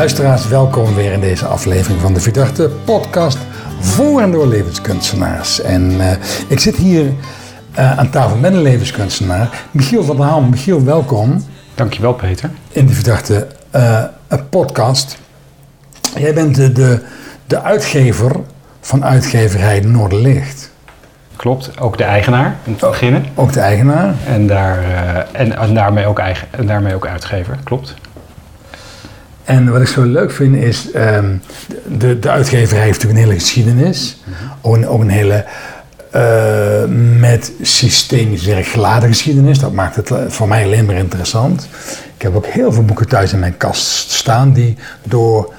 Luisteraars, welkom weer in deze aflevering van de Verdachte podcast voor en door levenskunstenaars. En uh, ik zit hier uh, aan tafel met een levenskunstenaar, Michiel van der Ham. Michiel, welkom. Dankjewel, Peter. In de Verdachte uh, podcast. Jij bent de, de, de uitgever van uitgeverij Noorderlicht. Klopt, ook de eigenaar in het beginnen. Ook de eigenaar. En, daar, en, en, daarmee ook eigen, en daarmee ook uitgever, klopt. En wat ik zo leuk vind is, um, de, de uitgeverij heeft natuurlijk een hele geschiedenis. Ook, een, ook, een, hele uh, met werk geladen geschiedenis. Dat maakt het voor mij alleen maar interessant. Ik heb ook heel veel boeken thuis in mijn kast staan die door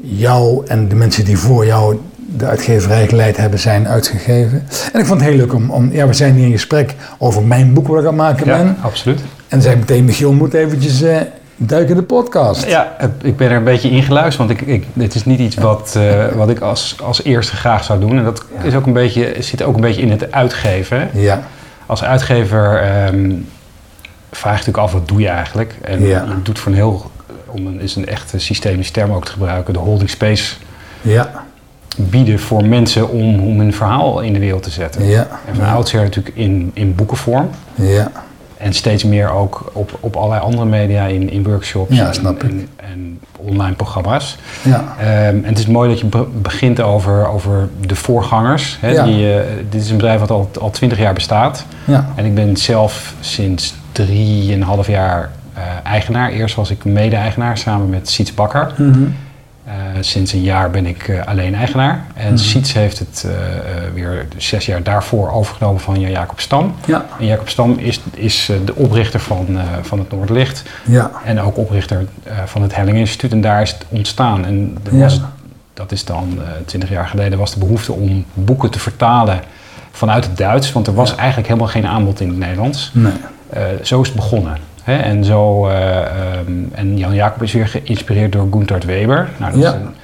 jou en de mensen die voor jou de uitgeverij geleid hebben, zijn uitgegeven. En ik vond het heel leuk om, om ja, we zijn hier in gesprek over mijn boek wat ik aan het maken ja, ben. absoluut. En zei meteen, Michiel moet eventjes... Uh, duiken de podcast. Ja, ik ben er een beetje ingeluisterd, want ik, ik, het is niet iets wat, uh, wat ik als, als eerste graag zou doen. En dat ja. is ook een beetje, zit ook een beetje in het uitgeven. Ja. Als uitgever um, vraag je natuurlijk af, wat doe je eigenlijk? En ja. je doet voor een heel, om een, is een echte systemische term ook te gebruiken, de holding space ja. bieden voor mensen om, om hun verhaal in de wereld te zetten. Ja. En van oudsher natuurlijk in, in boekenvorm. Ja. En steeds meer ook op, op allerlei andere media, in, in workshops ja, snap en, en, en, online programma's. Ja. Um, en het is mooi dat je be begint over, over de voorgangers. Hè, Ja. die, uh, dit is een bedrijf wat al, al 20 jaar bestaat. Ja. En ik ben zelf sinds drieënhalf jaar uh, eigenaar. Eerst was ik mede-eigenaar samen met Siets Bakker. Mm -hmm. Uh, sinds een jaar ben ik uh, alleen eigenaar. En Mhm. Siets heeft het uh, weer zes jaar daarvoor overgenomen van Jacob Stam. Ja. En Jacob Stam is, is de oprichter van, van het Noordlicht. Ja. En ook oprichter van het Helling Instituut. En daar is het ontstaan. En Ja. was, dat is dan twintig jaar geleden, was de behoefte om boeken te vertalen vanuit het Duits. Want er was eigenlijk helemaal geen aanbod in het Nederlands. Nee. zo is het begonnen. Hè, en, zo, uh, um, en Jan Jacob is weer geïnspireerd door Gunther Weber. Nou, dat Ja. is een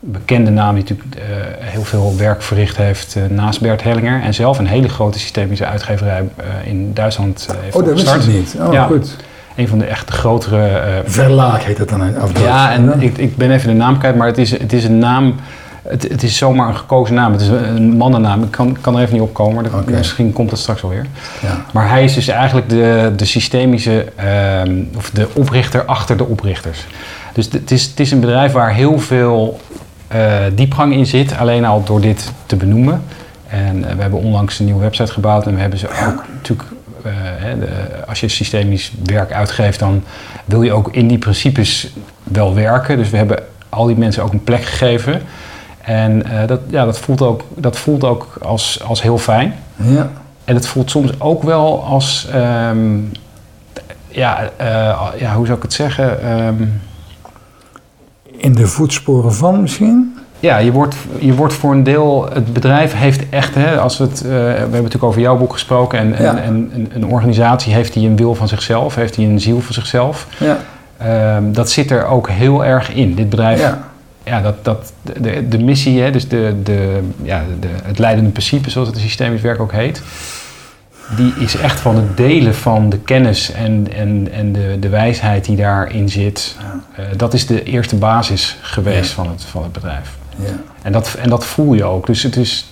bekende naam die natuurlijk uh, heel veel werk verricht heeft uh, naast Bert Hellinger. En zelf een hele grote systemische uitgeverij in Duitsland heeft Oh, dat wist ik niet. Oh, Ja. goed. Een van de echt grotere... Verlaag heet dat dan af ja, en ik, ik ben even de naam kwijt, maar het is, het is een naam... Het, het, is zomaar een gekozen naam. Het is een mannennaam. Ik kan, kan er even niet op komen. Dat, Okay. Misschien komt dat straks alweer. Ja. Maar hij is dus eigenlijk de, de systemische, um, of de oprichter achter de oprichters. Dus het is, het is een bedrijf waar heel veel uh, diepgang in zit, alleen al door dit te benoemen. En uh, we hebben onlangs een nieuwe website gebouwd en we hebben ze ook natuurlijk. Uh, hè, de, als je systemisch werk uitgeeft, dan wil je ook in die principes wel werken. Dus we hebben al die mensen ook een plek gegeven. En uh, dat, ja, dat voelt ook, dat voelt ook als, als heel fijn. Ja. En het voelt soms ook wel als, um, ja, uh, ja, hoe zou ik het zeggen? Um, In de voetsporen van misschien? Ja, je wordt, je wordt voor een deel, het bedrijf heeft echt, hè, als we, het, uh, we hebben natuurlijk over jouw boek gesproken, en, Ja. en, en een, een organisatie heeft die een wil van zichzelf, heeft die een ziel van zichzelf. Ja. Um, dat zit er ook heel erg in. Dit bedrijf Ja. Ja, dat, dat, de, de missie, hè, dus de, de, ja, de, het leidende principe, zoals het systemisch werk ook heet, die is echt van het delen van de kennis en, en, en de, de wijsheid die daarin zit. Uh, dat is de eerste basis geweest Ja. van, het, van het bedrijf. Ja. En dat, en dat voel je ook. Dus het is,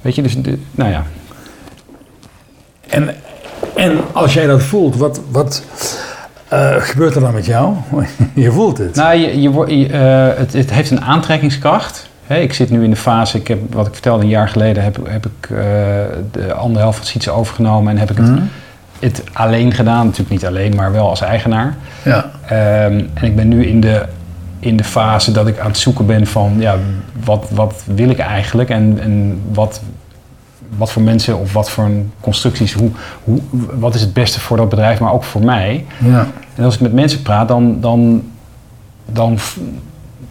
weet je, dus, de, nou ja. En, en als jij dat voelt, wat, wat uh, gebeurt er dan met jou? je voelt het. Nou, je, je, je, uh, het, het heeft een aantrekkingskracht. Hey, ik zit nu in de fase, ik heb, wat ik vertelde een jaar geleden, heb, heb ik uh, de andere helft van Sietse overgenomen en heb ik het, Mm. het alleen gedaan. Natuurlijk niet alleen, maar wel als eigenaar. Ja. Um, en ik ben nu in de, in de fase dat ik aan het zoeken ben van, ja, wat, wat wil ik eigenlijk en, en wat, wat voor mensen of wat voor constructies, hoe, hoe, wat is het beste voor dat bedrijf, maar ook voor mij. Ja. En als ik met mensen praat, dan, dan, dan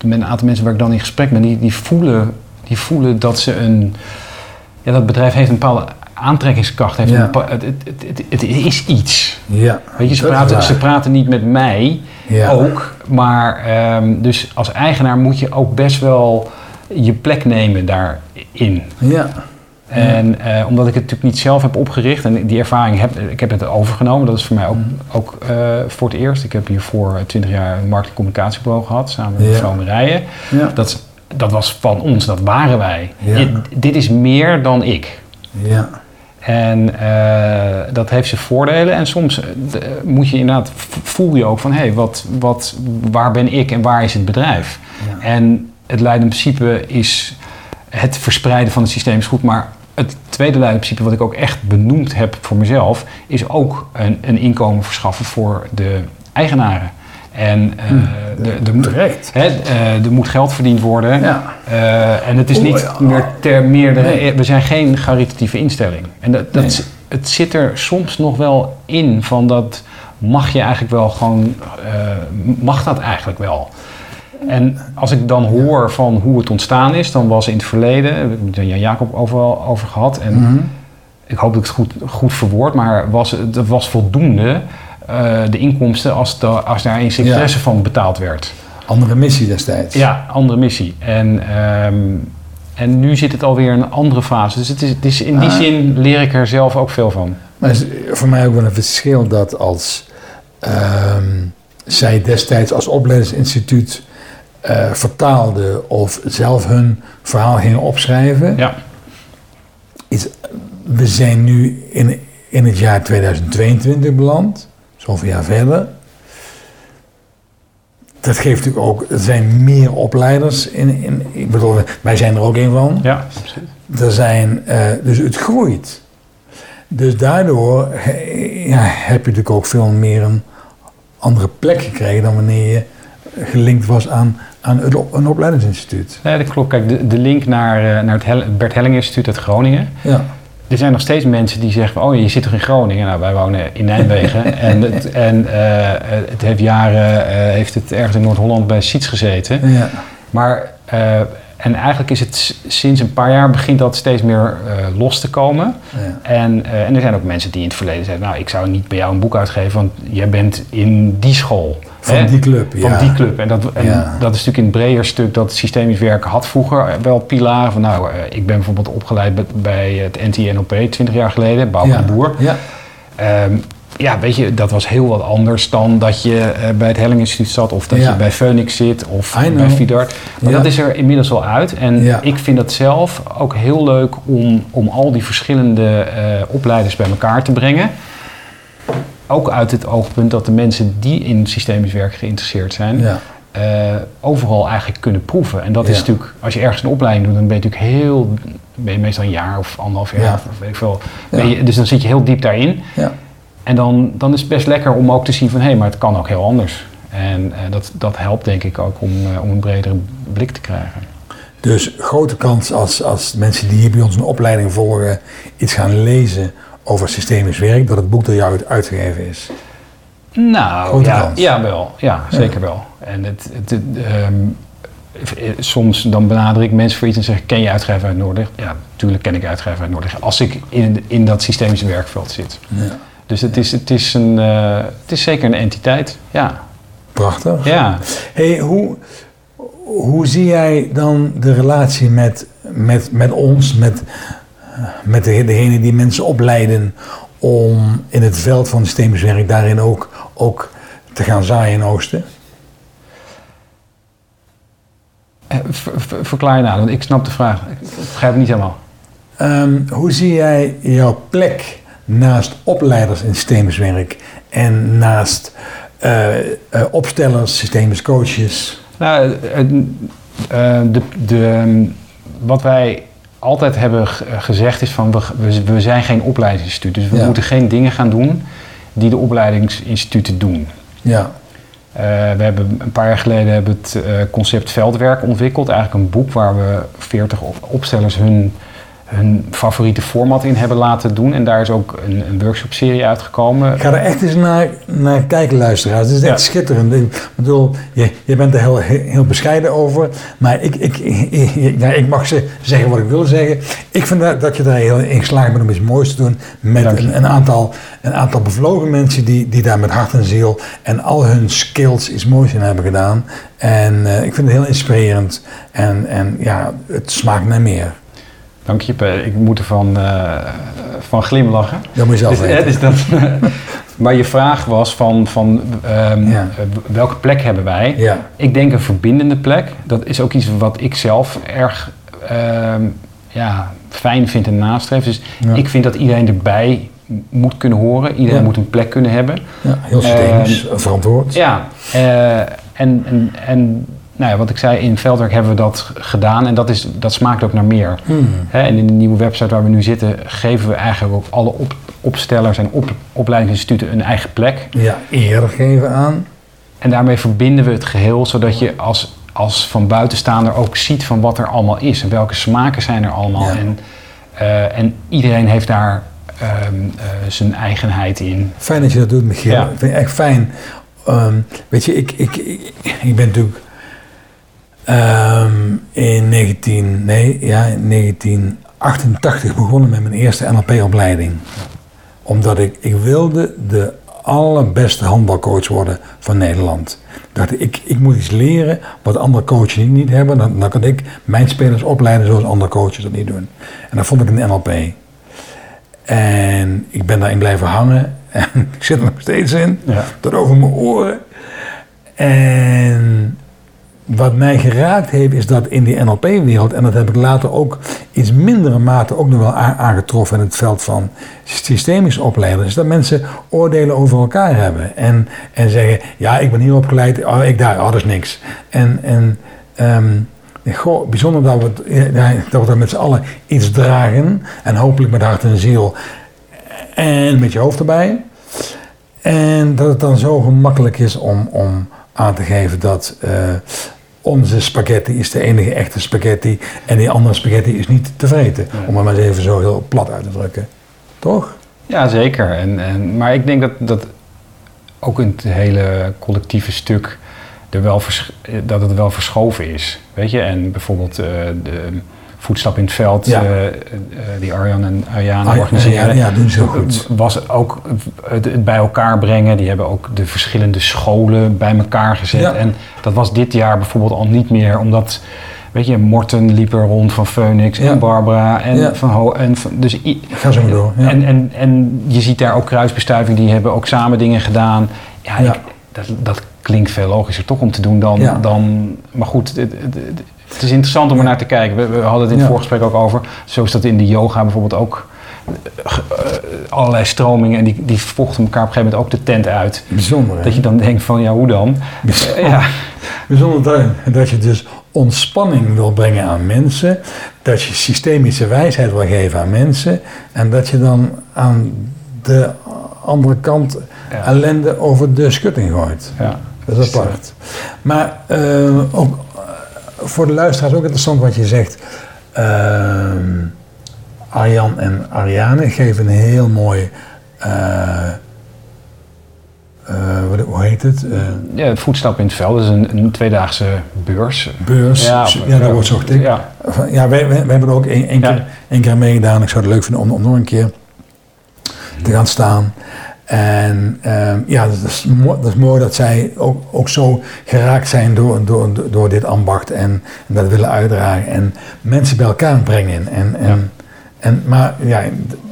met een aantal mensen waar ik dan in gesprek ben, die, die, voelen, die voelen dat ze een. Ja, dat bedrijf heeft een bepaalde aantrekkingskracht. Heeft Ja. een bepaal- het, het, het, het, is iets. Ja. Weet je, ze praten, ze praten niet met mij Ja. ook. Maar ehm, dus als eigenaar moet je ook best wel je plek nemen daarin. Ja. En eh, omdat ik het natuurlijk niet zelf heb opgericht en die ervaring heb, ik heb het overgenomen. Dat is voor mij ook, Mhm. ook eh, voor het eerst. Ik heb hiervoor 20 jaar een marketingcommunicatiebureau gehad samen met Ja. mevrouw Marije. Ja. Dat, dat was van ons, dat waren wij. Ja. Dit, dit is meer dan ik. Ja. En eh, dat heeft zijn voordelen. En soms moet je inderdaad, voel je ook van... hé, hey, wat, wat, waar ben ik en waar is het bedrijf? Ja. En het leidende principe is... het verspreiden van het systeem is goed... maar het tweede leidende principe wat ik ook echt benoemd heb voor mezelf... is ook een, een inkomen verschaffen voor de eigenaren. En eh, er moet geld verdiend worden. Ja. Eh, en het is Oh, niet ja. meer ter meerdere... Nee. We zijn geen caritatieve instelling. En dat, dat, Nee. het zit er soms nog wel in van dat... mag je eigenlijk wel gewoon... mag dat eigenlijk wel? En als ik dan hoor van hoe het ontstaan is... dan was in het verleden... het Jan Jacob overal over gehad... en Mhm. ik hoop dat ik het goed, goed verwoord... maar was, het was voldoende... eh, de inkomsten als, de, als daar een secretaresse van betaald werd. Andere missie destijds. Ja, andere missie. En, ehm, en nu zit het alweer in een andere fase. Dus het is, het is, in die Ah. zin leer ik er zelf ook veel van. Maar is voor mij ook wel een verschil dat als ehm, zij destijds als opleidingsinstituut eh vertaalden of zelf hun verhaal gingen opschrijven. Ja, Is, we zijn nu in, in het jaar 2022 beland, zoveel jaar verder. Dat geeft natuurlijk ook, er zijn meer opleiders. In, in, ik bedoel, wij zijn er ook een van. ja. Er zijn, eh, dus het groeit. Dus daardoor ja, heb je natuurlijk ook veel meer een andere plek gekregen dan wanneer je gelinkt was aan, aan een op- een opleidingsinstituut. Nee, dat klopt. Kijk, de, de link naar, eh, naar het Hel- Bert Helling Instituut uit Groningen. Ja, Er zijn nog steeds mensen die zeggen: Oh, je zit toch in Groningen? Nou, wij wonen in Nijmegen. en het, en eh, het heeft jaren eh, heeft het ergens in Noord-Holland bij Siets gezeten. ja, Maar, en eigenlijk is het sinds een paar jaar begint dat steeds meer los te komen. ja. En, en er zijn ook mensen die in het verleden zeiden: Nou, ik zou niet bij jou een boek uitgeven, want jij bent in die school. Van Hè? die club, Van die club. En, dat, en Ja. dat is natuurlijk in het breder stuk dat systemisch werken had vroeger wel pilaren. Van, nou, eh, ik ben bijvoorbeeld opgeleid bij- bij het NTNOP 20 jaar geleden, Bouw ja. Boer. Ja, Ehm, ja, weet je, dat was heel wat anders dan dat je eh, bij het Helling Instituut zat of dat Ja. je bij Phoenix zit of bij Vidart. Maar Ja. dat is er inmiddels wel uit. En Ja. ik vind het zelf ook heel leuk om, om al die verschillende eh, opleiders bij elkaar te brengen. Ook uit het oogpunt dat de mensen die in systemisch werk geïnteresseerd zijn, ja. eh, overal eigenlijk kunnen proeven. En dat is natuurlijk, als je ergens een opleiding doet, dan ben je natuurlijk heel, ben je meestal een jaar of anderhalf jaar, Ja. of weet ik veel. Je, dus dan zit je heel diep daarin. ja. En dan, dan is het best lekker om ook te zien van hé, hey, maar het kan ook heel anders. En eh, dat, dat helpt denk ik ook om, eh, om een bredere blik te krijgen. Dus grote kans als, als mensen die hier bij ons een opleiding volgen iets gaan lezen over systemisch werk, dat het boek door jou uit- uitgegeven is. Nou, Grote ja, kans. ja, wel. Ja, zeker wel. En het, het, het, ehm, eh, soms dan benader ik mensen voor iets en zeg ken je uitgever uit Noordelijk? Ja, natuurlijk ken ik uitgever uit Noordelijk. Als ik in, in dat systemische werkveld zit. Ja. Dus het is, het, is een, eh, het is zeker een entiteit. Ja, Prachtig. ja. Hey, hoe, hoe zie jij dan de relatie met, met, met ons, met, met de, degene die mensen opleiden om in het veld van systemisch werk daarin ook, ook te gaan zaaien en oosten? Eh, ver- ver- verklaar je nou, want ik snap de vraag. Ik begrijp het niet helemaal. Ehm, hoe zie jij jouw plek naast opleiders in systemisch werk en naast eh, eh, opstellers, systemisch coaches? Nou, eh, de, de, wat wij altijd hebben g- gezegd is van we, we, zijn geen opleidingsinstituut. Dus we Ja. moeten geen dingen gaan doen die de opleidingsinstituten doen. Ja, Eh, we hebben een paar jaar geleden hebben het eh, concept veldwerk ontwikkeld. Eigenlijk een boek waar we 40 op- opstellers hun, hun favoriete format in hebben laten doen. En daar is ook een, een workshop-serie uitgekomen. Ik ga er echt eens naar, naar kijken, luisteraars. Het is echt schitterend. Ik bedoel, je, je bent er heel, heel bescheiden over. Maar ik, ik, ik, ik mag ze zeggen wat ik wil zeggen. Ik vind dat, dat je daar heel in geslaagd bent om iets moois te doen. Met een, aantal, een aantal bevlogen mensen die, die daar met hart en ziel en al hun skills iets moois in hebben gedaan. En eh, ik vind het heel inspirerend. En, en ja, het smaakt naar meer. Dank je. Ik moet ervan uh, van glimlachen. Dat moet je zelf Dus, weten. dus dat, maar je vraag was van, van ehm, Ja. welke plek hebben wij? Ja, Ik denk een verbindende plek. Dat is ook iets wat ik zelf erg ehm, ja, fijn vind en nastreef. Dus Ja. ik vind dat iedereen erbij moet kunnen horen. Iedereen moet een plek kunnen hebben. ja heel systemisch, verantwoord. Ja, eh, en, en, en nou ja, wat ik zei, in Veldwerk hebben we dat gedaan. En dat, is, dat smaakt ook naar meer. Hmm. En in de nieuwe website waar we nu zitten, geven we eigenlijk ook alle op, opstellers en op, opleidingsinstituten een eigen plek. Ja, eer geven aan. En daarmee verbinden we het geheel, zodat je als, als van buitenstaander ook ziet van wat er allemaal is. En welke smaken zijn er allemaal. Ja. En, eh, en iedereen heeft daar ehm, eh, zijn eigenheid in. Fijn dat je dat doet, Michiel. Ja. Ik vind het echt fijn. Ehm, weet je, ik, ik, ik, ik ben natuurlijk ehm, in 19, nee, ja, in 1988 begonnen met mijn eerste NLP-opleiding. Omdat ik, ik wilde de allerbeste handbalcoach worden van Nederland. Ik dacht, ik, ik moet iets leren wat andere coaches niet, niet hebben. Dan, dan kan ik mijn spelers opleiden zoals andere coaches dat niet doen. En dat vond ik een NLP. En ik ben daarin blijven hangen. En ik zit er nog steeds in. Ja. Tot over mijn oren. En wat mij geraakt heeft, is dat in die NLP-wereld, en dat heb ik later ook iets mindere mate ook nog wel aangetroffen in het veld van systemisch opleiders, is dat mensen oordelen over elkaar hebben. En, en zeggen, ja, ik ben hier opgeleid, oh, ik daar, oh, dat is niks. En, en ehm, bijzonder dat we, ja, dat we met z'n allen iets dragen, en hopelijk met hart en ziel, en met je hoofd erbij. En dat het dan zo gemakkelijk is om, om aan te geven dat eh, onze spaghetti is de enige echte spaghetti en die andere spaghetti is niet te vreten. Ja. Om het maar eens even zo heel plat uit te drukken. Toch? Ja, zeker. En, en, maar ik denk dat, dat ook in het hele collectieve stuk er wel dat het wel verschoven is. Weet je, en bijvoorbeeld eh, de voetstap in het veld, Ja. eh, eh, die Arjan en Ariane Ah, organiseren. ja, doen ze heel goed. Was ook het, bij elkaar brengen. Die hebben ook de verschillende scholen bij elkaar gezet. Ja. En dat was dit jaar bijvoorbeeld al niet meer, omdat. Weet je, Morten liep er rond van Phoenix en Barbara en van Ho. En van, dus Ga zo door. Ja. en, en, en je ziet daar ook kruisbestuiving, die hebben ook samen dingen gedaan. Ja, Ja. Ik, dat, dat klinkt veel logischer toch om te doen dan... Ja. dan maar goed, het, het, het- het is interessant om er naar te kijken. We, we hadden het in het voorgesprek ook over. Zo is dat in de yoga bijvoorbeeld ook. eh, eh, allerlei stromingen en die, die vochten elkaar op een gegeven moment ook de tent uit. Bijzonder. hè? Dat je dan denkt van, ja, hoe dan? Bijzonder. Ja, Bijzonder dat, dat je dus ontspanning wil brengen aan mensen, dat je systemische wijsheid wil geven aan mensen en dat je dan aan de andere kant Ja. ellende over de schutting gooit. ja. Dat is apart. Maar eh, ook eh, voor de luisteraars ook interessant wat je zegt. Ehm, Arjan en Ariane geven een heel mooi. eh, hoe heet het? Ja voetstap in het veld. Dat is een, een tweedaagse beurs. beurs. Ja, dat wordt zocht ik. Ja, Ja, wij, wij, wij hebben er ook één, één Ja. keer, één keer meegedaan. Ik zou het leuk vinden om, om nog een keer te gaan staan. En ehm, ja, dat is, mooi, dat is mooi dat zij ook, ook zo geraakt zijn door, door, door dit ambacht en, en dat willen uitdragen en mensen bij elkaar brengen. En, en, Ja. en, maar ja,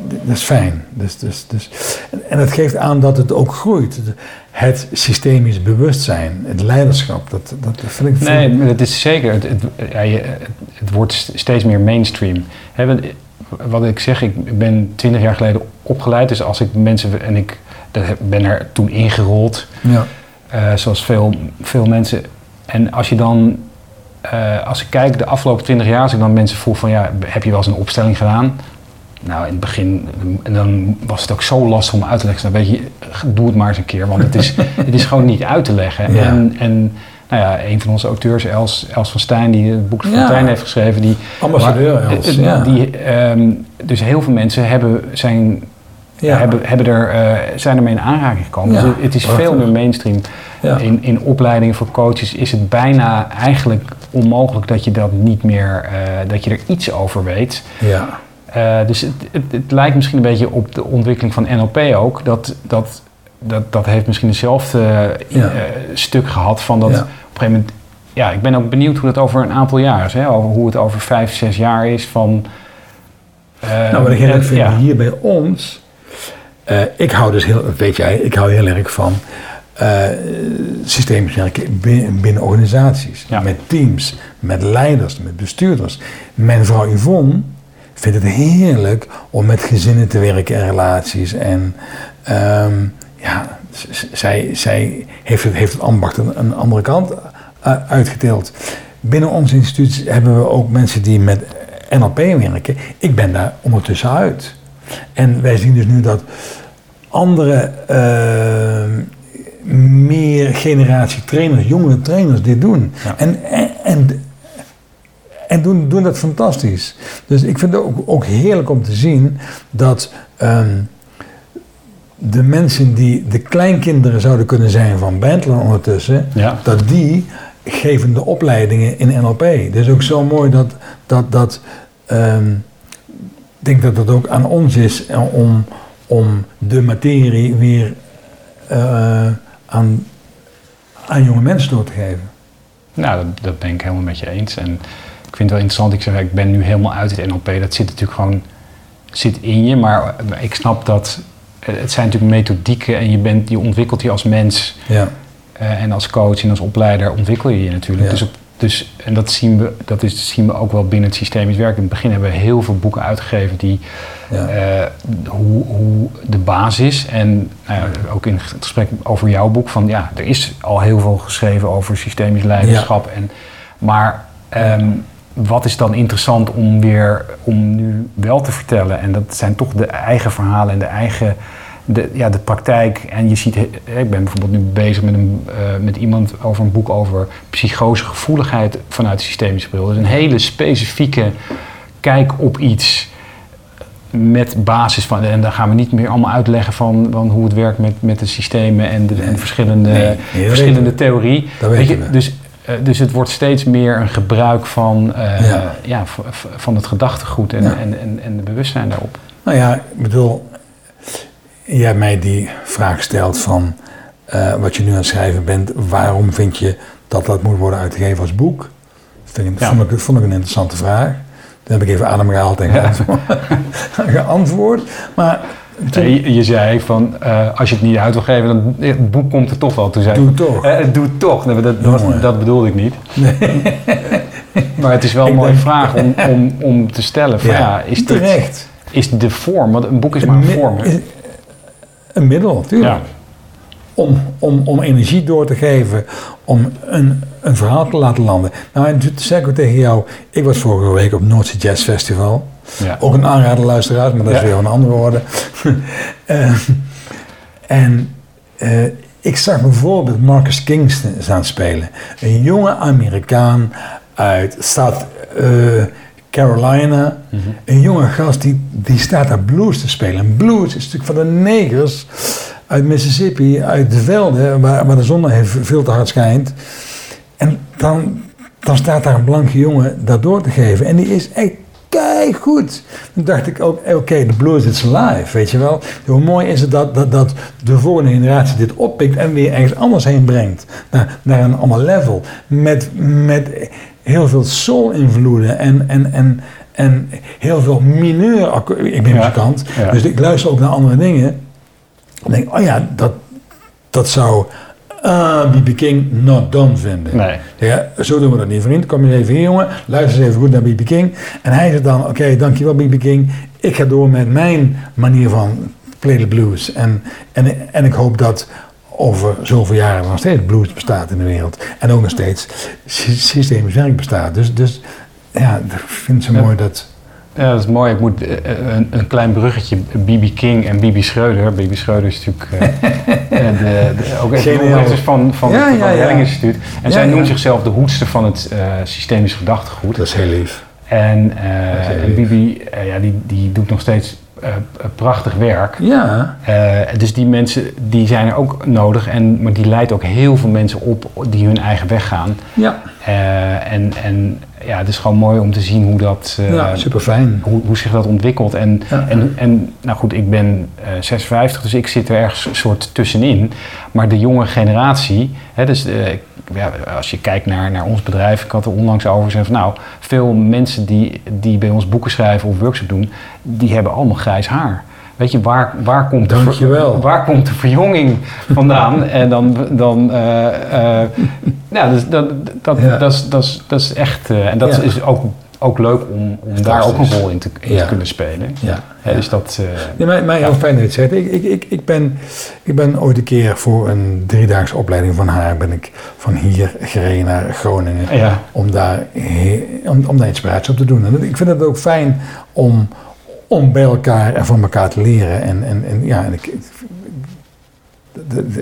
dat is fijn. Dus, dus, dus, en, het geeft aan dat het ook groeit. Het systemisch bewustzijn, het leiderschap, dat, dat vind ik... Nee, maar dat is zeker. Het, het, ja, je- het, het wordt st- steeds meer mainstream. Eh, wat ik zeg, ik ben twintig jaar geleden opgeleid. Dus als ik mensen... En ik dat heb- ben er toen ingerold. Ja. eh, zoals veel, veel mensen. En als je dan... eh, als ik kijk de afgelopen twintig jaar... Als ik dan mensen vroeg van... Ja, heb je wel eens een opstelling gedaan? Nou, in het begin... En dan was het ook zo lastig om uit te leggen. Dan weet je, doe het maar eens een keer. Want het is, het is gewoon niet uit te leggen. Ja. En... en nou ja, een van onze auteurs, Els, Els van Stijn, die het boek van Ja. Fontijn heeft geschreven, die, Ambassadeur Els, ja. die, ehm, dus heel veel mensen hebben, zijn, Ja. hebben, hebben er, eh, zijn ermee in aanraking gekomen. Ja, Dus het is prachtig. veel meer mainstream. Ja. In, in opleidingen voor coaches is het bijna eigenlijk onmogelijk dat je dat niet meer, eh, dat je er iets over weet. Ja. Eh, dus het, het, het lijkt misschien een beetje op de ontwikkeling van NLP ook. Dat, dat, dat, dat heeft misschien hetzelfde stuk gehad van dat op een gegeven moment... Ja, ik ben ook benieuwd hoe dat over een aantal jaar is. Hè? Over hoe het over vijf, zes jaar is van... Nou, wat ik heel vind hier bij ons, eh, ik hou dus heel, weet jij, ik hou heel erg van eh systemisch werken binnen, binnen organisaties, Ja. met teams, met leiders, met bestuurders. Mijn vrouw Yvonne vindt het heerlijk om met gezinnen te werken en relaties. En ehm, ja, zij, zij heeft, het, heeft het ambacht een, een andere kant eh, uitgedeeld. Binnen onze instituut hebben we ook mensen die met NLP werken. Ik ben daar ondertussen uit. En wij zien dus nu dat andere eh, meer generatie trainers, jongere trainers dit doen. Ja. En, en, en, en doen, doen dat fantastisch. Dus ik vind het ook, ook heerlijk om te zien dat ehm, de mensen die de kleinkinderen zouden kunnen zijn van Bentley ondertussen, Ja. dat die geven de opleidingen in NLP. Het is ook zo mooi dat, dat, dat ehm, denk dat het ook aan ons is eh, om, om de materie weer eh, aan, aan jonge mensen door te geven. Nou, dat, dat ben ik helemaal met je eens. En ik vind het wel interessant. Ik zeg, ik ben nu helemaal uit het NLP. Dat zit natuurlijk gewoon zit in je. Maar ik snap dat eh, het zijn natuurlijk methodieken en je, bent, je ontwikkelt je als mens. Ja. en als coach en als opleider ontwikkel je je natuurlijk. Ja. Dus, op, dus, en dat, zien we, dat is, zien we ook wel binnen het systemisch werk. In het begin hebben we heel veel boeken uitgegeven die Ja. eh, hoe, hoe de basis en nou ook in het gesprek over jouw boek van ja, er is al heel veel geschreven over systemisch leiderschap. En, maar ehm, wat is dan interessant om weer om nu wel te vertellen? En dat zijn toch de eigen verhalen en de eigen de, ja, de praktijk. En je ziet, ik ben bijvoorbeeld nu bezig met, een, eh, met iemand over een boek over psychose gevoeligheid vanuit de systemische bril. Dus een hele specifieke kijk op iets met basis van, en dan gaan we niet meer allemaal uitleggen van, van hoe het werkt met, met de systemen en de, en de verschillende, Nee, verschillende we. theorie. Dat Weet weten je, we. dus, eh, dus het wordt steeds meer een gebruik van, eh, Ja. van het gedachtegoed en, Ja. en, en, en de bewustzijn daarop. Nou ja, ik bedoel, jij mij die vraag stelt van eh, wat je nu aan het schrijven bent, waarom vind je dat dat moet worden uitgegeven als boek? Vind ik, Ja. vond, ik, vond ik een interessante vraag. Toen heb ik even adem gehaald en geantwoord. geantwoord. Maar toen, je, je zei van, eh, als je het niet uit wil geven, dan het boek komt er toch wel. Toen zei Doe ik, het toch. eh, doe toch. Nee, dat, dat, dat bedoelde ik niet. maar het is wel een mooie denk- vraag om, om, om te stellen. Van, ja, is, dit, is de vorm, want een boek is maar een vorm. is- Een middel, tuurlijk. Ja. Om, om, om energie door te geven, om een, een verhaal te laten landen. Nou, en zei ik tegen jou, ik was vorige week op Noordzee Jazz Festival. Ja. Ook een aanrader luisteraars, maar dat is Ja. weer een andere orde. Eh, en eh, ik zag bijvoorbeeld Marcus Kingston aan spelen. Een jonge Amerikaan uit staat Carolina. Mhm. Een jonge gast die, die staat daar blues te spelen. En blues is natuurlijk van de negers uit Mississippi, uit de velden, waar, waar de zon veel te hard schijnt. En dan, dan staat daar een blanke jongen dat door te geven. En die is echt goed. Toen dacht ik ook, oké, de blues is live, weet je wel. Hoe mooi is het dat, dat, dat de volgende generatie dit oppikt en weer ergens anders heen brengt. Naar, naar een ander level. Met, met heel veel soul-invloeden en, en, en, en heel veel mineur. Ik ben muzikant, ja. dus ik luister ook naar andere dingen. Dan denk ik, oh ja, dat, dat zou ah, B.B. King not done vinden. Nee. Ja, zo doen we dat niet, vriend. Kom je even hier, jongen. Luister eens even goed naar B.B. King. En hij zegt dan, oké, dankjewel B.B. King. Ik ga door met mijn manier van play the blues. En, en, en ik hoop dat over zoveel jaren nog steeds blues bestaat in de wereld. En ook nog steeds sy- systemisch werk bestaat. Dus, dus ja, ik vind Ja. mooi dat... Ja, dat is mooi. Ik moet eh, eh, een, een klein bruggetje. B.B. King en B.B. Schreuder. B.B. Schreuder is natuurlijk eh, de, de, ook van, van, Ja, van ja, het. Helling Instituut. En zij noemt zichzelf de hoedster van het systemisch gedachtegoed. Dat is heel lief. En lief. Bibi, ja, die, die doet nog steeds prachtig werk. Ja, Eh, dus die mensen die zijn er ook nodig. En, maar die leidt ook heel veel mensen op die hun eigen weg gaan. ja. Eh, en, en ja, het is gewoon mooi om te zien hoe dat... Uh, ja, super fijn. Hoe, hoe zich dat ontwikkelt. En, en, en nou goed, ik ben 56, dus ik zit er ergens een soort tussenin. Maar de jonge generatie, hè, dus ja, als je kijkt naar, naar ons bedrijf, ik had er onlangs over gezegd van nou, veel mensen die, die bij ons boeken schrijven of workshop doen, die hebben allemaal grijs haar. Weet je, waar, waar, komt, de, waar komt de verjonging vandaan? en dan, dan uh, uh, ja, dus dat, dat, ja. dat, is, dat, is, dat is echt, uh, en dat ja. is ook ook leuk om, om daar ook een rol in te, in te kunnen spelen. Ja. Dus dat, uh, ja, mij, mij heel fijn dat je het zegt. Ik, ik, ik, ik, ben, ik ben ooit een keer voor een driedaagse opleiding van haar... ben ik van hier gereden naar Groningen... Om, daar, om, om daar inspiratie op te doen. En ik vind het ook fijn om, om bij elkaar en van elkaar te leren. En, en, en ja, en ik,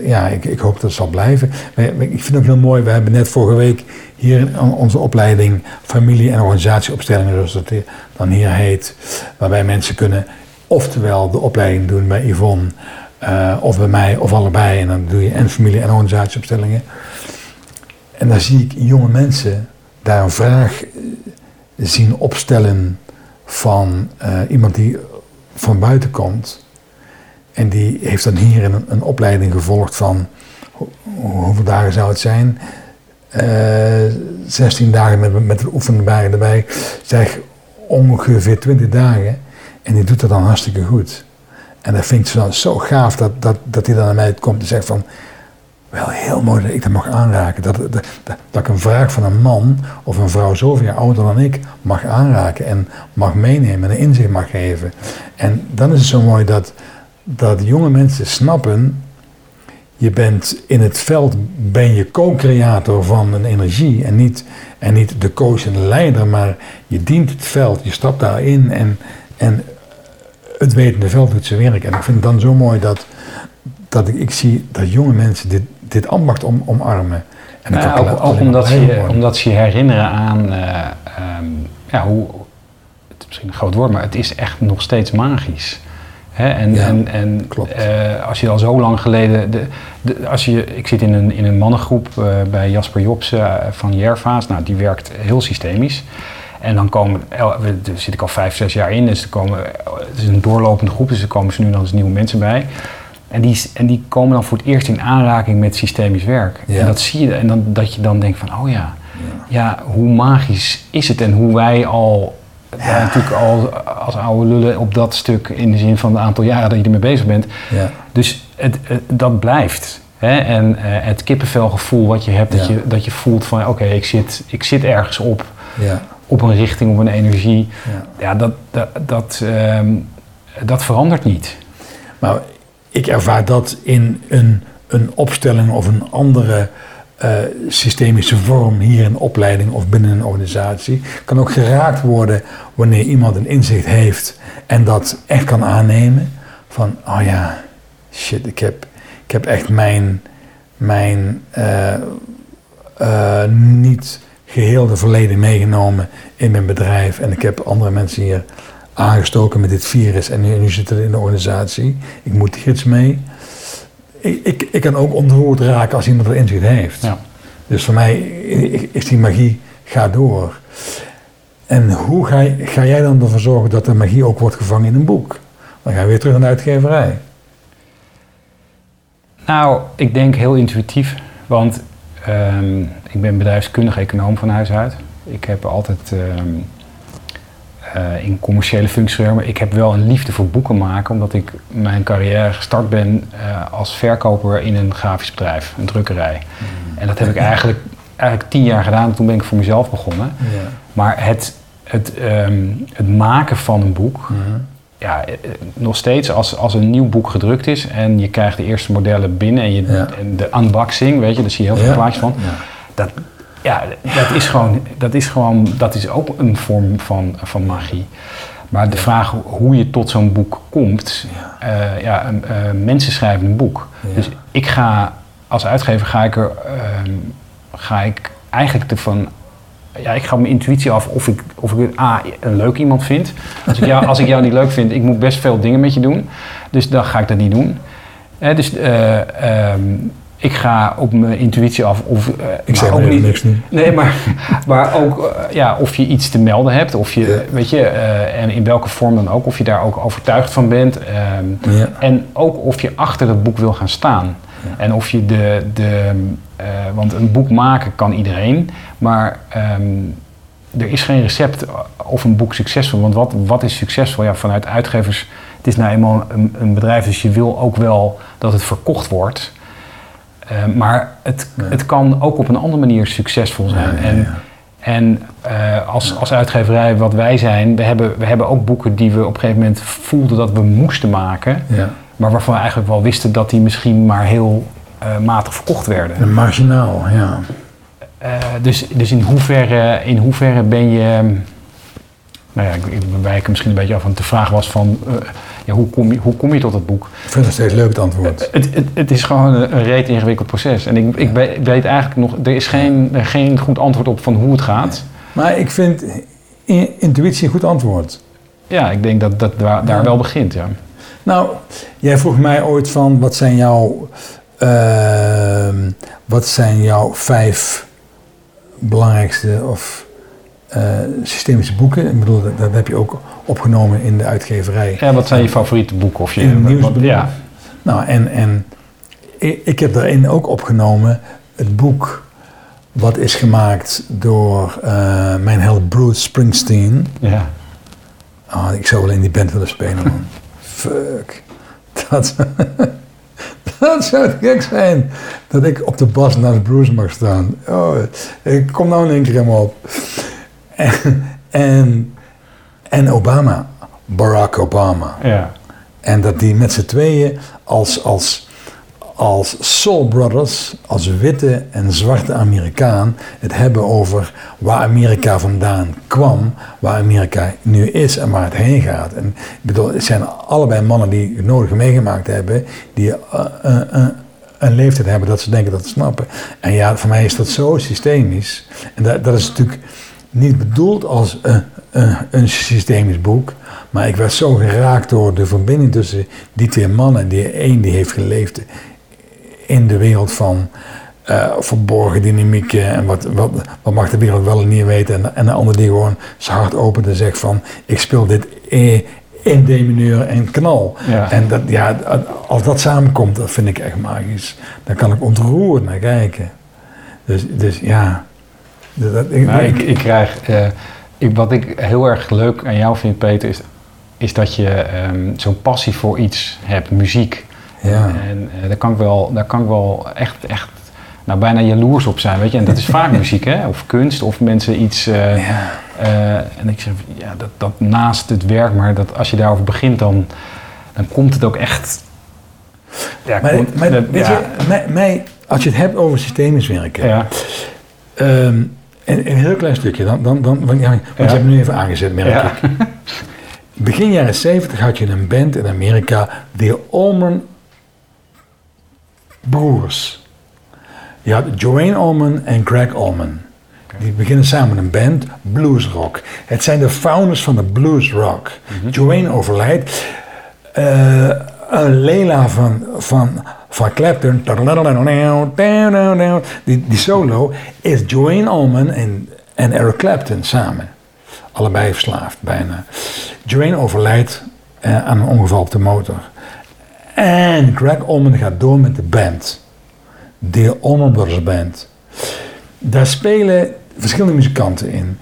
ja, ik, hoop dat het zal blijven. Ik vind het ook heel mooi, we hebben net vorige week hier onze opleiding familie- en organisatieopstellingen, zoals dat dan hier heet, waarbij mensen kunnen oftewel de opleiding doen bij Yvonne uh, of bij mij of allebei. En dan doe je en familie- en organisatieopstellingen. En dan zie ik jonge mensen daar een vraag zien opstellen van uh, iemand die van buiten komt. En die heeft dan hier een, een opleiding gevolgd van hoeveel dagen zou het zijn? Uh, eh, 16 dagen met, met de oefenbare erbij. Zeg ongeveer 20 dagen. En die doet dat dan hartstikke goed. En dat vind ik dan zo gaaf dat, dat, dat hij dan naar mij komt en zegt van... Wel heel mooi dat ik dat mag aanraken. Dat, dat, dat, ik een vraag van een man of een vrouw zoveel jaar ouder dan ik mag aanraken. En mag meenemen en inzicht mag geven. En dan is het zo mooi dat dat jonge mensen snappen, je bent in het veld, ben je co-creator van een energie en niet, en niet de coach en de leider, maar je dient het veld, je stapt daarin en, en het wetende veld doet zijn werk. En ik vind het dan zo mooi dat, dat ik, ik zie dat jonge mensen dit, dit ambacht om, omarmen. En ja, ook, ook omdat, ze, omdat ze je herinneren aan uh, um, ja, hoe, het is misschien een groot woord, maar het is echt nog steeds magisch en en, en uh, als je al zo lang geleden. De, de, als je, ik zit in een, in een mannengroep uh, bij Jasper Jobs uh, van Jerva's. Nou, die werkt heel systemisch. En dan komen, daar zit ik al vijf, zes jaar in. Dus er komen, het is een doorlopende groep, dus er komen ze nu dan eens nieuwe mensen bij. En die, en die komen dan voor het eerst in aanraking met systemisch werk. Ja. En dat zie je, en dan, dat je dan denkt van, oh ja, ja, hoe magisch is het en hoe wij al ja. natuurlijk al als oude lullen op dat stuk in de zin van het aantal jaren dat je ermee bezig bent. Ja. Dus het, dat blijft. Hè? En uh, het kippenvelgevoel wat je hebt, dat, je, dat je voelt van oké, ik, zit, ik zit ergens op, ja. op een richting, op een energie. Ja, dat, dat, dat, ehm, dat verandert niet. Maar ik ervaar dat in een, een opstelling of een andere uh, systemische vorm hier in opleiding of binnen een organisatie. Kan ook geraakt worden wanneer iemand een inzicht heeft en dat echt kan aannemen. Van, oh ja, shit, ik heb, ik heb echt mijn, mijn uh, uh, niet geheel de verleden meegenomen in mijn bedrijf. En ik heb andere mensen hier aangestoken met dit virus en nu, nu zitten we in de organisatie. Ik moet hier iets mee ik, ik, kan ook ontroerd raken als iemand er inzicht heeft. Ja. Dus voor mij is die magie, ga door. En hoe ga, ga jij dan ervoor zorgen dat de magie ook wordt gevangen in een boek? Dan ga je weer terug naar de uitgeverij. Nou, ik denk heel intuïtief. Want um, ik ben bedrijfskundig econoom van huis uit. Ik heb altijd um, uh, in commerciële functie maar ik heb wel een liefde voor boeken maken, omdat ik mijn carrière gestart ben uh, als verkoper in een grafisch bedrijf, een drukkerij. Mm. En dat heb ik eigenlijk, eigenlijk tien jaar gedaan, toen ben ik voor mezelf begonnen. Ja. Maar het, het, um, het maken van een boek, mm. ja, eh, nog steeds als, als een nieuw boek gedrukt is en je krijgt de eerste modellen binnen en, je, ja. en de unboxing, weet je, daar zie je heel veel plaatjes van. Dat, ja, dat is gewoon, dat is gewoon, dat is ook een vorm van, van magie. Maar de vraag hoe je tot zo'n boek komt, ja, uh, ja uh, mensen schrijven een boek. Dus ik ga, als uitgever ga ik er, uh, ga ik eigenlijk ervan, ja, ik ga mijn intuïtie af of ik, of ik A, een leuk iemand vind. Als ik, jou, als ik jou niet leuk vind, ik moet best veel dingen met je doen. Dus dan ga ik dat niet doen. dus, um, ik ga op mijn intuïtie af. Of, uh, ik zeg ook niet niks nu. Nee, maar, maar ook uh, ja, of je iets te melden hebt. Of je, ja. weet je, uh, en in welke vorm dan ook. Of je daar ook overtuigd van bent. Ja. En ook of je achter het boek wil gaan staan. En of je de. de want een boek maken kan iedereen. Maar um, er is geen recept of een boek succesvol. Want wat, wat is succesvol? Ja, vanuit uitgevers. Het is nou eenmaal een, een bedrijf, dus je wil ook wel dat het verkocht wordt. Uh, maar het, ja. het kan ook op een andere manier succesvol zijn. Ja, en en uh, als, als uitgeverij, wat wij zijn, we hebben, we hebben ook boeken die we op een gegeven moment voelden dat we moesten maken. Maar waarvan we eigenlijk wel wisten dat die misschien maar heel uh, matig verkocht werden. En marginaal, ja. Dus, dus in hoeverre, in hoeverre ben je. Nou ja, ik, ik wijk misschien een beetje af, want de vraag was van uh, ja, hoe, kom je, hoe kom je tot het boek? Ik vind het steeds leuk het antwoord. Uh, het, het, het, is gewoon een, een reet ingewikkeld proces. En ik, ik weet eigenlijk nog, er is geen, geen goed antwoord op van hoe het gaat. Nee. Maar ik vind intuïtie een goed antwoord. Ja, ik denk dat dat daar, daar ja. wel begint, ja. Nou, jij vroeg mij ooit van, wat zijn jouw, uh, wat zijn jouw vijf belangrijkste of systemische boeken. Ik bedoel, dat, dat, heb je ook opgenomen in de uitgeverij. Ja, wat zijn je favoriete boeken? Of je, in ja. Nou, en, en ik, ik, heb daarin ook opgenomen het boek wat is gemaakt door uh, mijn held Bruce Springsteen. Ja. Oh, ik zou wel in die band willen spelen, man. Fuck. Dat... Dat zou gek zijn. Dat ik op de bas naast Bruce mag staan. Oh, ik kom nou in één keer helemaal op. En, en, en Obama. Barack Obama. Ja. En dat die met z'n tweeën als, als, als Soul Brothers, als witte en zwarte Amerikaan, het hebben over waar Amerika vandaan kwam, waar Amerika nu is en waar het heen gaat. En ik bedoel, het zijn allebei mannen die het nodige meegemaakt hebben, die uh, uh, uh, een leeftijd hebben dat ze denken dat ze snappen. En ja, voor mij is dat zo systemisch. En dat, dat is natuurlijk niet bedoeld als een, een, een systemisch boek, maar ik werd zo geraakt door de verbinding tussen die twee mannen. Die één die heeft geleefd in de wereld van uh, verborgen dynamieken en wat, wat, wat mag de wereld wel en niet weten. En, en de ander die gewoon zijn hart opent en zegt van ik speel dit in mineur en knal. Ja. En dat, ja, als dat samenkomt, dat vind ik echt magisch. Dan kan ik ontroerd naar kijken. Dus, dus ja. Dat, ik, nou, ik, ik, krijg, uh, ik, wat ik heel erg leuk aan jou vind, Peter, is, is dat je um, zo'n passie voor iets hebt, muziek. Ja. En uh, daar, kan ik wel, daar kan ik wel echt, echt nou, bijna jaloers op zijn, weet je. En dat is vaak muziek, hè. Of kunst, of mensen iets... Uh, ja. uh, en ik zeg, ja, dat, dat naast het werk, maar dat als je daarover begint, dan, dan komt het ook echt... Ja, maar, komt, maar dat, weet ja. je, mij, mij, als je het hebt over systemisch werken... Ja. Um, een, een heel klein stukje, dan, dan, dan, want, ja, want je hebt nu even aangezet, merk ik. Begin jaren 70 had je een band in Amerika, de Allman Broers. Je had Joanne Allman en Greg Allman. Die beginnen samen een band, blues rock. Het zijn de founders van de blues rock. Mm-hmm. Joanne overlijdt. Uh, Leila van, van, van Clapton, die, die solo, is Joanne Allman en, en Eric Clapton samen. Allebei verslaafd, bijna. Joanne overlijdt uh, aan een ongeval op de motor. En Greg Allman gaat door met de band. De Allman Brothers Band. Daar spelen verschillende muzikanten in.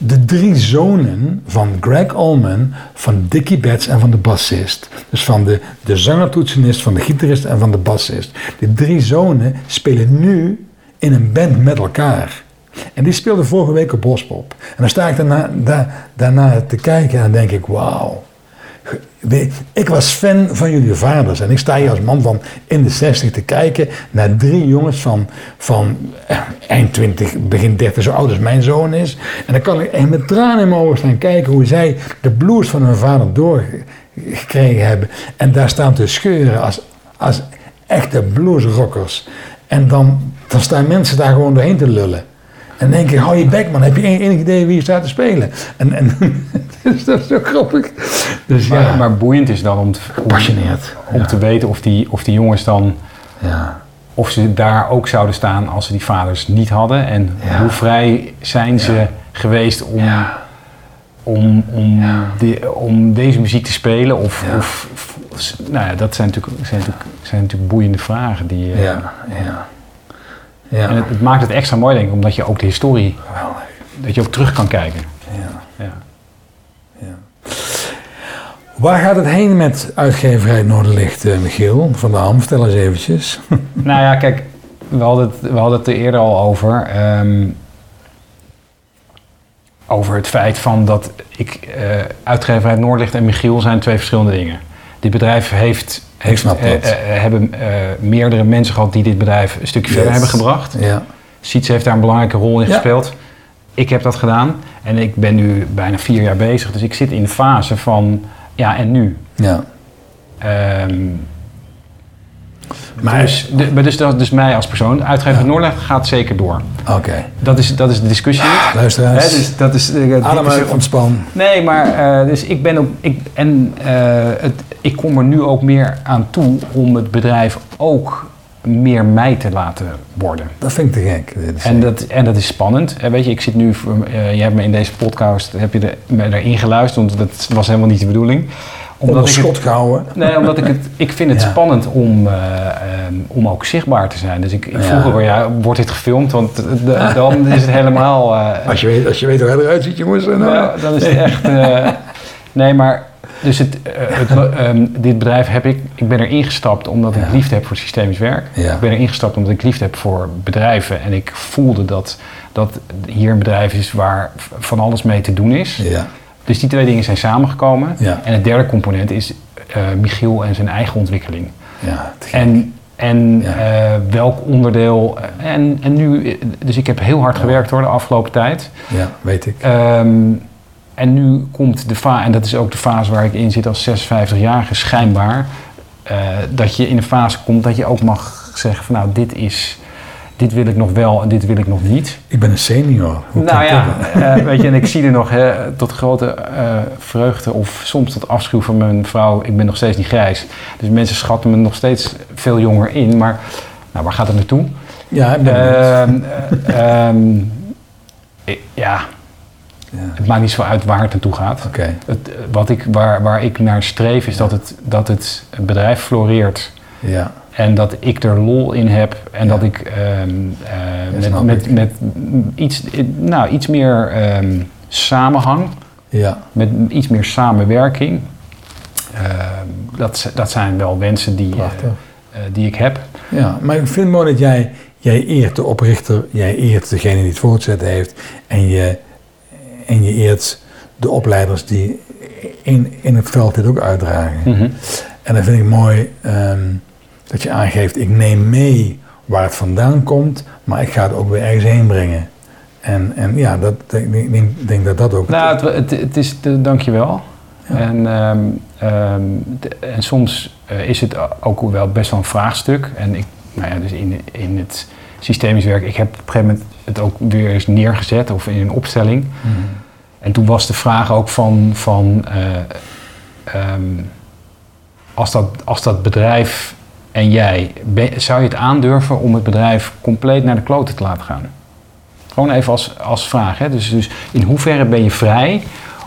De drie zonen van Greg Allman, van Dickie Betts en van de bassist. Dus van de, de zangertoetsenist, van de gitarist en van de bassist. De drie zonen spelen nu in een band met elkaar. En die speelden vorige week op Bospop. En dan sta ik daarna, daar, daarna te kijken en dan denk ik, wauw. Ik was fan van jullie vaders en ik sta hier als man van in de 60 te kijken naar drie jongens van, van eh, eind 20, begin 30, zo oud als mijn zoon is. En dan kan ik echt met tranen in mijn ogen staan kijken hoe zij de blues van hun vader doorgekregen hebben. En daar staan te scheuren als, als echte bluesrockers. En dan, dan staan mensen daar gewoon doorheen te lullen. En denk ik, hou je bek man, heb je enig idee wie je staat te spelen? En, en dus dat is zo grappig. Dus, maar, ja. maar boeiend is dan om te. Om, om ja. te weten of die, of die jongens dan ja. of ze daar ook zouden staan als ze die vaders niet hadden. En hoe vrij zijn ze geweest om, om, om, de- om deze muziek te spelen? Of, Ja. of, of- nou ja, dat zijn natuurlijk, zijn natuurlijk, zijn natuurlijk boeiende vragen. Die, Ja, ja. Ja, En het, het maakt het extra mooi, denk ik, omdat je ook de historie, dat je ook terug kan kijken. Ja, Ja. ja. Waar gaat het heen met uitgeverij Noorderlicht, eh, Michiel? Van de Ham, vertel eens eventjes. Nou ja, kijk, we hadden het, we hadden het er eerder al over. ehm, over het feit van dat ik, eh uitgeverij Noordlicht en Michiel zijn twee verschillende dingen. Dit bedrijf heeft, heeft snap eh, dat. eh, hebben eh, meerdere mensen gehad die dit bedrijf een stukje verder Yes. hebben gebracht. Ja, Siets heeft daar een belangrijke rol in Ja. gespeeld. Ik heb dat gedaan en ik ben nu bijna vier jaar bezig. Dus ik zit in de fase van, ja en nu? ja. Ehm, Maar- dus, de, dus, dat- dus mij als persoon, uitgever Ja. Noordlicht gaat zeker door. Oké. Dat is, dat is de discussie niet. Luisteraars, Hè, dus dat is, eh, adem uit, ontspan. Nee, maar eh, dus ik ben ook. Ik, en eh, het, ik kom er nu ook meer aan toe om het bedrijf ook meer mij te laten worden. Dat vind ik te gek. En dat, en dat is spannend. En weet je, ik zit nu, eh, je hebt me in deze podcast, heb je er, me erin geluisterd, want dat was helemaal niet de bedoeling. Onder ik het- schot gehouden. Nee, omdat ik het, ik vind het Ja. spannend om, eh, ehm, om ook zichtbaar te zijn. Dus ik, ik Ja. vroeg wel, ja, wordt dit gefilmd? Want de- dan is het helemaal... eh, Als je weet, als je weet hoe hij eruit ziet, jongens. Dan, nou, dan is het echt... nee, maar dus het, eh, het, ehm, dit bedrijf heb ik... Ik ben er ingestapt omdat ik liefde heb voor systemisch werk. Ik ben er ingestapt omdat ik liefde heb voor bedrijven. En ik voelde dat, dat hier een bedrijf is waar van alles mee te doen is. ja, Dus die twee dingen zijn samengekomen. Ja. En het derde component is eh, Michiel en zijn eigen ontwikkeling. ja. En, en Ja. eh, welk onderdeel. En, en nu, dus ik heb heel hard gewerkt hoor de afgelopen tijd. ja, weet ik. Ehm, en nu komt de fase, en dat is ook de fase waar ik in zit als 56-jarige, schijnbaar. eh, dat je in een fase komt dat je ook mag zeggen: van nou, dit is. Dit wil ik nog wel en dit wil ik nog niet. Ik ben een senior. Hoe nou ja, eh, weet je, en ik zie er nog hè, tot grote eh, vreugde of soms tot afschuw van mijn vrouw. Ik ben nog steeds niet grijs. Dus mensen schatten me nog steeds veel jonger in. Maar nou, waar gaat het naartoe? Ja, ik ben. Ehm, eh, ehm, ja, ja. het maakt niet zo uit waar het naartoe gaat. Het, eh, wat ik, waar, waar ik naar streef is dat het, dat het bedrijf floreert. ja, En dat ik er lol in heb. En Ja. dat ik ehm, eh, met, met, met iets, nou, iets meer ehm, samenhang. ja, Met iets meer samenwerking. Ehm, dat, dat zijn wel wensen die, eh, eh, die ik heb. Ja, maar ik vind het mooi dat jij, jij eert de oprichter, jij eert degene die het voortgezet heeft en je, en je eert de opleiders die in, in het veld dit ook uitdragen. Mhm. En dan vind ik mooi ehm, dat je aangeeft, ik neem mee waar het vandaan komt, maar ik ga het ook weer ergens heen brengen. En, en ja, dat, ik denk, denk, dat dat ook... Nou, het, het, het is, de, dankjewel. Ja. En, ehm, ehm, de- en soms eh, is het ook wel best wel een vraagstuk. En ik, nou ja, dus in, in het systemisch werk, ik heb op een gegeven moment het ook weer eens neergezet of in een opstelling. Mhm. En toen was de vraag ook van, van eh, ehm, als, dat, als dat bedrijf en jij, ben- zou je het aandurven om het bedrijf compleet naar de kloten te laten gaan? Gewoon even als, als vraag. Hè? Dus, dus in hoeverre ben je vrij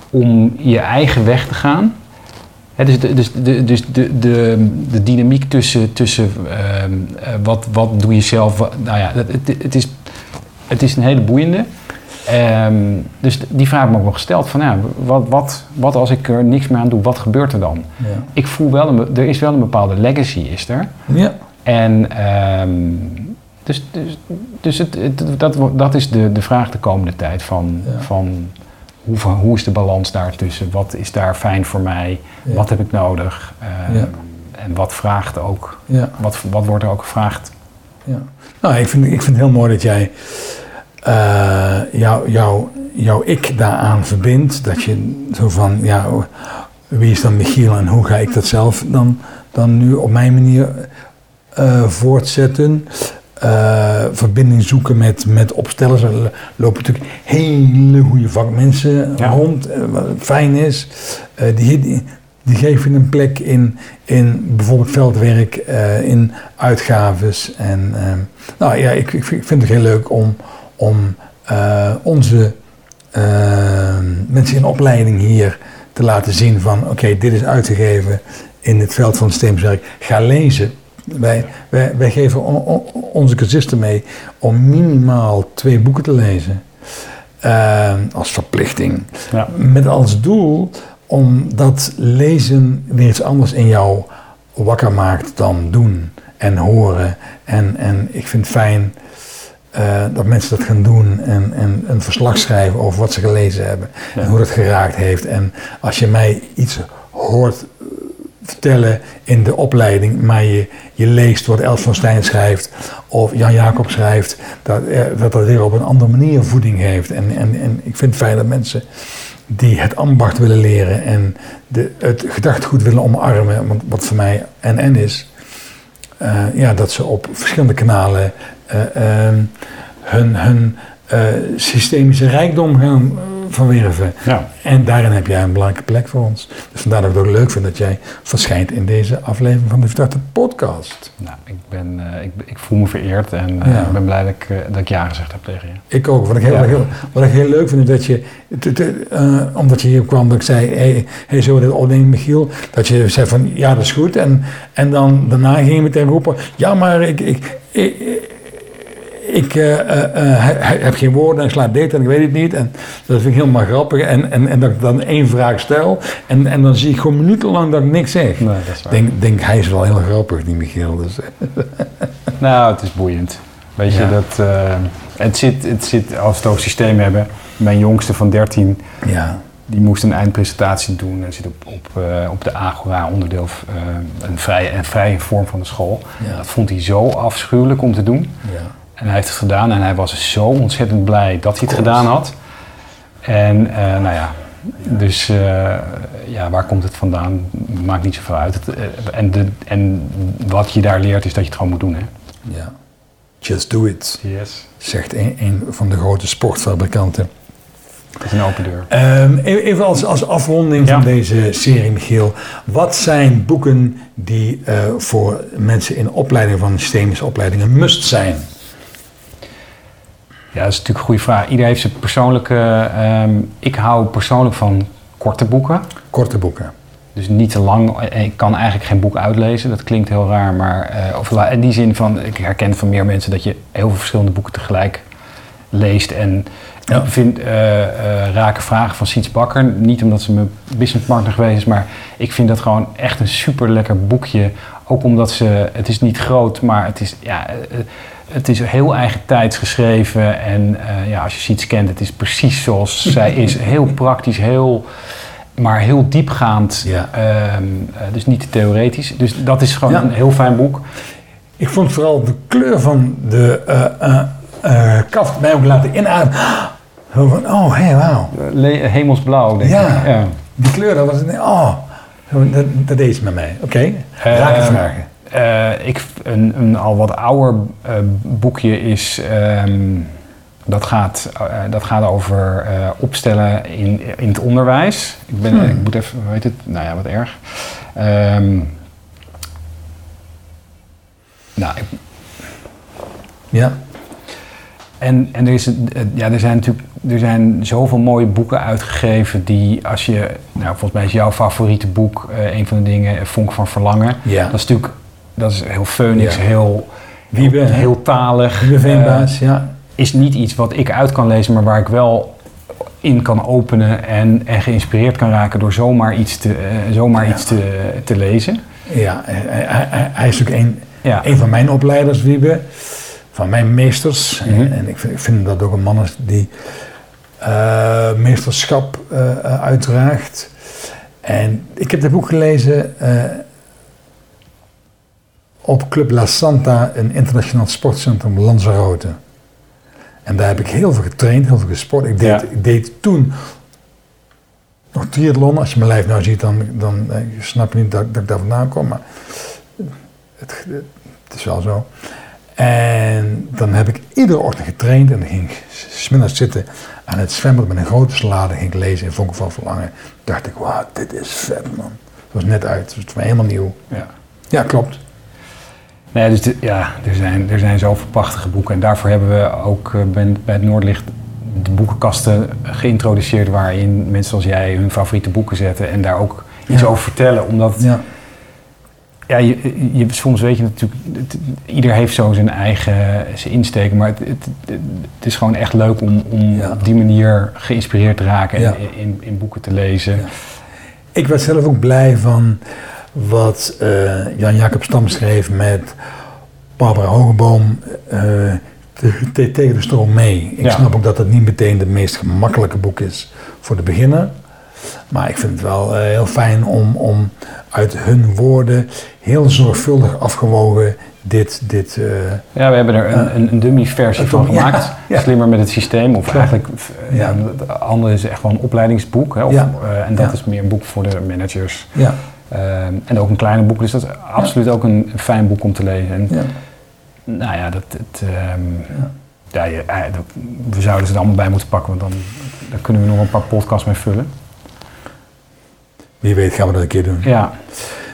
om je eigen weg te gaan? Dus de, dus de, dus de, de, de dynamiek tussen, tussen ehm, eh, wat, wat doe je zelf? Nou ja, het, het, is, het is een hele boeiende. Ehm, dus die vraag heb ik me ook gesteld. Van, ja, wat, wat, wat als ik er niks meer aan doe? Wat gebeurt er dan? Ja. Ik voel wel, een, er is wel een bepaalde legacy is er. ja, En ehm, dus, dus, dus het, het- dat, dat is de, de vraag de komende tijd van, Ja. van hoe, hoe is de balans daartussen? Wat is daar fijn voor mij? Ja. Wat heb ik nodig? Ja. En wat vraagt ook? ja. Wat, wat wordt er ook gevraagd? Ja. Nou, ik vind, ik vind het heel mooi dat jij eh jou, jou, jouw ik daaraan verbindt. Dat je zo van, ja, wie is dan Michiel en hoe ga ik dat zelf dan, dan nu op mijn manier eh, voortzetten? Eh, verbinding zoeken met, met opstellers. Er lopen natuurlijk hele goede vakmensen Ja. rond, eh, wat fijn is. Eh, die, die, die geven een plek in, in bijvoorbeeld veldwerk, in uitgaves. En nou ja, ik, ik vind het heel leuk om, om onze mensen in opleiding hier te laten zien van oké, dit is uitgegeven in het veld van systeemswerk. Ga lezen. Wij, wij, wij geven onze cursisten mee om minimaal twee boeken te lezen. Ehm, als verplichting. Ja. Met als doel omdat lezen weer iets anders in jou wakker maakt dan doen en horen. En, en ik vind het fijn uh, dat mensen dat gaan doen en, en een verslag schrijven over wat ze gelezen hebben en hoe dat geraakt heeft. En als je mij iets hoort vertellen in de opleiding, maar je, je leest wat Els van Stijn schrijft of Jan Jacob schrijft, dat, dat dat weer op een andere manier voeding heeft. En, en, en ik vind het fijn dat mensen die het ambacht willen leren en de, het gedachtegoed willen omarmen, want wat voor mij en is, uh, ja, dat ze op verschillende kanalen uh, hun, hun uh, systemische rijkdom gaan verwerven. Ja. En daarin heb jij een belangrijke plek voor ons. Dus vandaar dat ik het ook leuk vind dat jij verschijnt in deze aflevering van de Verdachte Podcast. Nou, ik, ben, uh, ik, ik, voel me vereerd en uh, ja. ik ben blij dat ik, uh, dat ik ja gezegd heb tegen je. Ik ook. Wat ik heel, ja. heel, wat ik heel leuk vind is dat je, omdat je hier kwam, dat ik zei, hey, hey zo dit opnemen Michiel, dat je zei van ja, dat is goed. En, en dan daarna ging je meteen roepen, ja, maar ik, ik, ik ik uh, heb geen woorden en sla dit en ik weet het niet. En dat vind ik helemaal grappig. En, en, en dat ik dan één vraag stel en, en dan zie ik gewoon minutenlang dat ik niks zeg. Nee, denk, denk, hij is wel heel grappig, die Michiel. Dus. nou, het is boeiend. Weet je, dat, het, zit, het zit, als we het over systeem hebben, mijn jongste van 13, ja. die moest een eindpresentatie doen en zit op, op, op de Agora, onderdeel, een, vrije, een vrije vorm van de school. Ja. Dat vond hij zo afschuwelijk om te doen. En hij heeft het gedaan en hij was zo ontzettend blij dat hij het gedaan had. En uh, nou ja, dus uh, ja, waar komt het vandaan? Maakt niet zoveel uit. Het, uh, en, de, en wat je daar leert is dat je het gewoon moet doen. Hè? Ja. Just do it. Yes. Zegt een, een van de grote sportfabrikanten. Dat is een open deur. Um, even als, als afronding ja. van deze serie, Michiel. Wat zijn boeken die voor mensen in opleiding van systemische opleidingen must zijn? Ja, dat is natuurlijk een goede vraag. Iedereen heeft zijn persoonlijke... Um, ik hou persoonlijk van korte boeken. Korte boeken. Dus niet te lang. Ik kan eigenlijk geen boek uitlezen. Dat klinkt heel raar, maar uh, of, in die zin van... Ik herken van meer mensen dat je heel veel verschillende boeken tegelijk leest. En ja. vind uh, uh, Rake Vragen van Siets Bakker... niet omdat ze mijn businesspartner geweest is... maar ik vind dat gewoon echt een super lekker boekje. Ook omdat ze... Het is niet groot, maar het is... Ja, het is heel eigen tijds geschreven. En uh, ja, als je iets kent, het is precies zoals zij is. Heel praktisch, heel, maar heel diepgaand. Ja. Uh, dus niet te theoretisch. Dus dat is gewoon een heel fijn boek. Ik vond vooral de kleur van de uh, kaft mij ook laten inademen. Oh, hey, wauw. Hemelsblauw, denk ja. ik. Ja, die kleur, dat was. Oh, dat, dat deed ze met mij. Oké, okay. Raken vragen. Uh, ik, een, een, al wat ouder uh, boekje is. Um, dat, gaat, uh, dat gaat over opstellen in, in het onderwijs. Ik, ben, hmm. ik moet even, hoe heet het? Nou ja, wat erg. Um, nou, ik, ja. En, en er, is, ja, er zijn natuurlijk er zijn zoveel mooie boeken uitgegeven die als je, nou volgens mij is jouw favoriete boek, uh, een van de dingen, Vonk van Verlangen. Ja. Dat is natuurlijk dat is heel Phoenix, ja. heel, Wiebe, heel, heel talig. uh, ja. Is niet iets wat ik uit kan lezen, maar waar ik wel in kan openen en, en geïnspireerd kan raken door zomaar iets te, uh, zomaar ja. iets te, te lezen. Ja, hij, hij, hij is ook een, ja. een van mijn opleiders, Wiebe, van mijn meesters. Mm -hmm. En ik vind, ik vind, dat ook een man is die uh, meesterschap uitdraagt. En ik heb het boek gelezen op Club La Santa, een internationaal sportcentrum Lanzarote. En daar heb ik heel veel getraind, heel veel gesport. Ik deed, ja. ik deed toen nog triathlon. Als je mijn lijf nou ziet, dan, dan eh, snap je niet dat, dat ik daar vandaan kom. Maar het, het, is wel zo. En dan heb ik iedere ochtend getraind en dan ging ik smiddags zitten aan het zwembad met een grote salade. Ging ik lezen in Vonken van Verlangen. dacht ik, wauw, dit is vet man. was net uit. Het was helemaal nieuw. Ja. Ja, klopt. Nee, dus de- ja, er zijn, er zijn zoveel prachtige boeken. En daarvoor hebben we ook eh, bij, bij het Noordlicht de boekenkasten geïntroduceerd... waarin mensen zoals jij hun favoriete boeken zetten... en daar ook iets Ja. over vertellen. Omdat Ja. ja, je, je, soms weet je natuurlijk... het- ieder heeft zo zijn eigen zijn insteken. Maar het, het, het is gewoon echt leuk om, om Ja. op die manier geïnspireerd te raken... en Ja. in, in boeken te lezen. Ik werd zelf ook blij van wat eh, Jan-Jacob Stam schreef met Barbara Hogeboom te- te- tegen de stroom mee. Ik Ja. snap ook dat het niet meteen het meest gemakkelijke boek is voor de beginner. Maar ik vind het wel eh, heel fijn om, om uit hun woorden heel zorgvuldig afgewogen dit... dit eh, Ja, we hebben er een, een, een dummy versie van ja, gemaakt. ja. Slimmer met het systeem. Of eigenlijk, ja. Het andere is echt wel een opleidingsboek. Hè, of, en dat is meer een boek voor de managers. ja, Ehm, en ook een kleine boek. Dus dat is absoluut ook een fijn boek om te lezen. En, ja. Nou ja, dat, het, ehm, ja. je- eh, dat- we zouden ze er allemaal bij moeten pakken. Want dan, dan kunnen we nog een paar podcasts mee vullen. Wie weet gaan we dat een keer doen. Ja.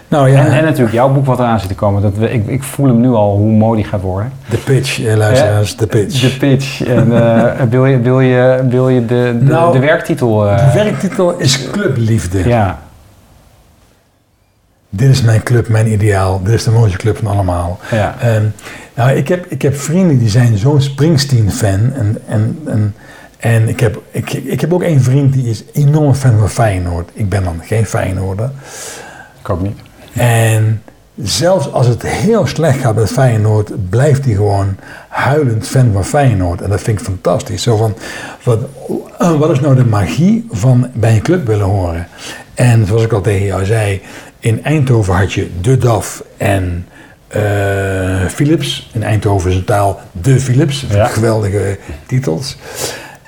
Nou ja, En, en natuurlijk jouw boek wat eraan zit te komen. Dat we, ik, ik voel hem nu al hoe mooi die gaat worden. de pitch, eh, luisteraars, de pitch. De pitch. En eh, wil, je, wil, je, wil je de, de, Nou, de werktitel... de werktitel is Clubliefde. ja, Dit is mijn club, mijn ideaal. Dit is de mooiste club van allemaal. ja. Ehm, nou, ik heb, ik heb vrienden die zijn zo'n Springsteen-fan. En, en, en, en ik, heb, ik, ik heb ook één vriend die is enorm fan van Feyenoord. Ik ben dan geen Feyenoorder. ik ook niet. En zelfs als het heel slecht gaat met Feyenoord, blijft hij gewoon huilend fan van Feyenoord. En dat vind ik fantastisch. Zo van, wat, wat is nou de magie van bij een club willen horen? En zoals ik al tegen jou zei, in Eindhoven had je De DAF en eh, Philips. In Eindhoven is een taal De Philips. Ja. Geweldige titels.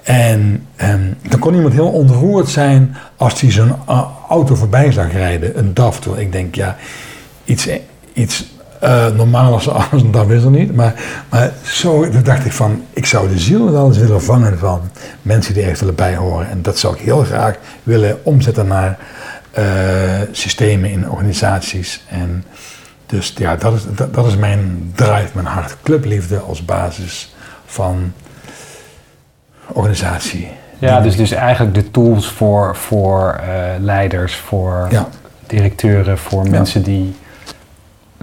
En ehm, dan kon iemand heel ontroerd zijn als hij zo'n a- auto voorbij zag rijden, een DAF. Terwijl ik denk, ja, iets, iets eh normalers als een DAF is er niet. Maar, maar zo toen dacht ik van, ik zou de ziel wel eens willen vangen van mensen die echt willen bijhoren. En dat zou ik heel graag willen omzetten naar eh, systemen in organisaties. En dus ja, dat is, dat, dat is mijn drive, mijn hart. Clubliefde als basis van organisatie. Ja, dus, dus eigenlijk de tools voor, voor eh, leiders, voor Ja. directeuren, voor Ja. mensen die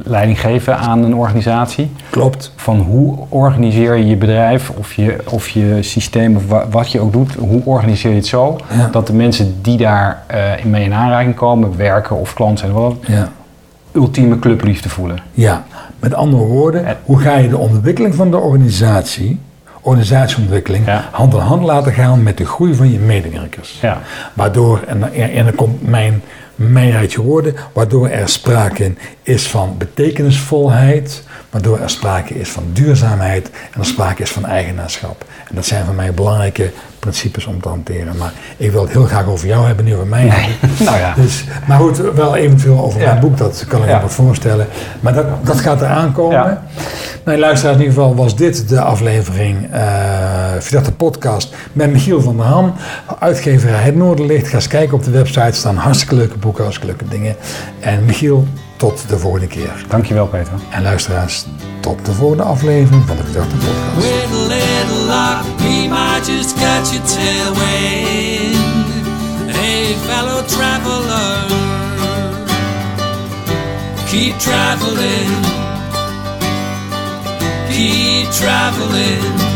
leiding geven aan een organisatie. Klopt. Van hoe organiseer je je bedrijf of je, of je systeem of wa- wat je ook doet, hoe organiseer je het zo Ja. dat de mensen die daar eh, mee in aanraking komen, werken of klant zijn, Ja. ultieme clubliefde voelen. ja, met andere woorden, En- hoe ga je de ontwikkeling van de organisatie, organisatieontwikkeling, Ja. hand in hand laten gaan met de groei van je medewerkers? Ja. Waardoor, en, en dan komt mijn, mijn rijtje woorden, waardoor er sprake is van betekenisvolheid, waardoor er sprake is van duurzaamheid en er sprake is van eigenaarschap. En dat zijn voor mij belangrijke principes om te hanteren. Maar ik wil het heel graag over jou hebben, niet over mij. Nou ja. Dus, maar goed, wel eventueel over Ja. mijn boek, dat kan ik Ja. me nog voorstellen. Maar dat, dat gaat eraan komen. Ja. Nou, luisteraars, in ieder geval was dit de aflevering eh via de podcast met Michiel van der Ham, uitgeverij Het Noorderlicht. Ga eens kijken op de website, staan hartstikke leuke boeken, hartstikke leuke dingen. En Michiel, tot de volgende keer. Dankjewel Peter. En luisteraars, tot de volgende aflevering van de Verdachte Podcast. With a little luck, we might just catch a tailwind. Hey, fellow traveler, keep traveling, keep traveling.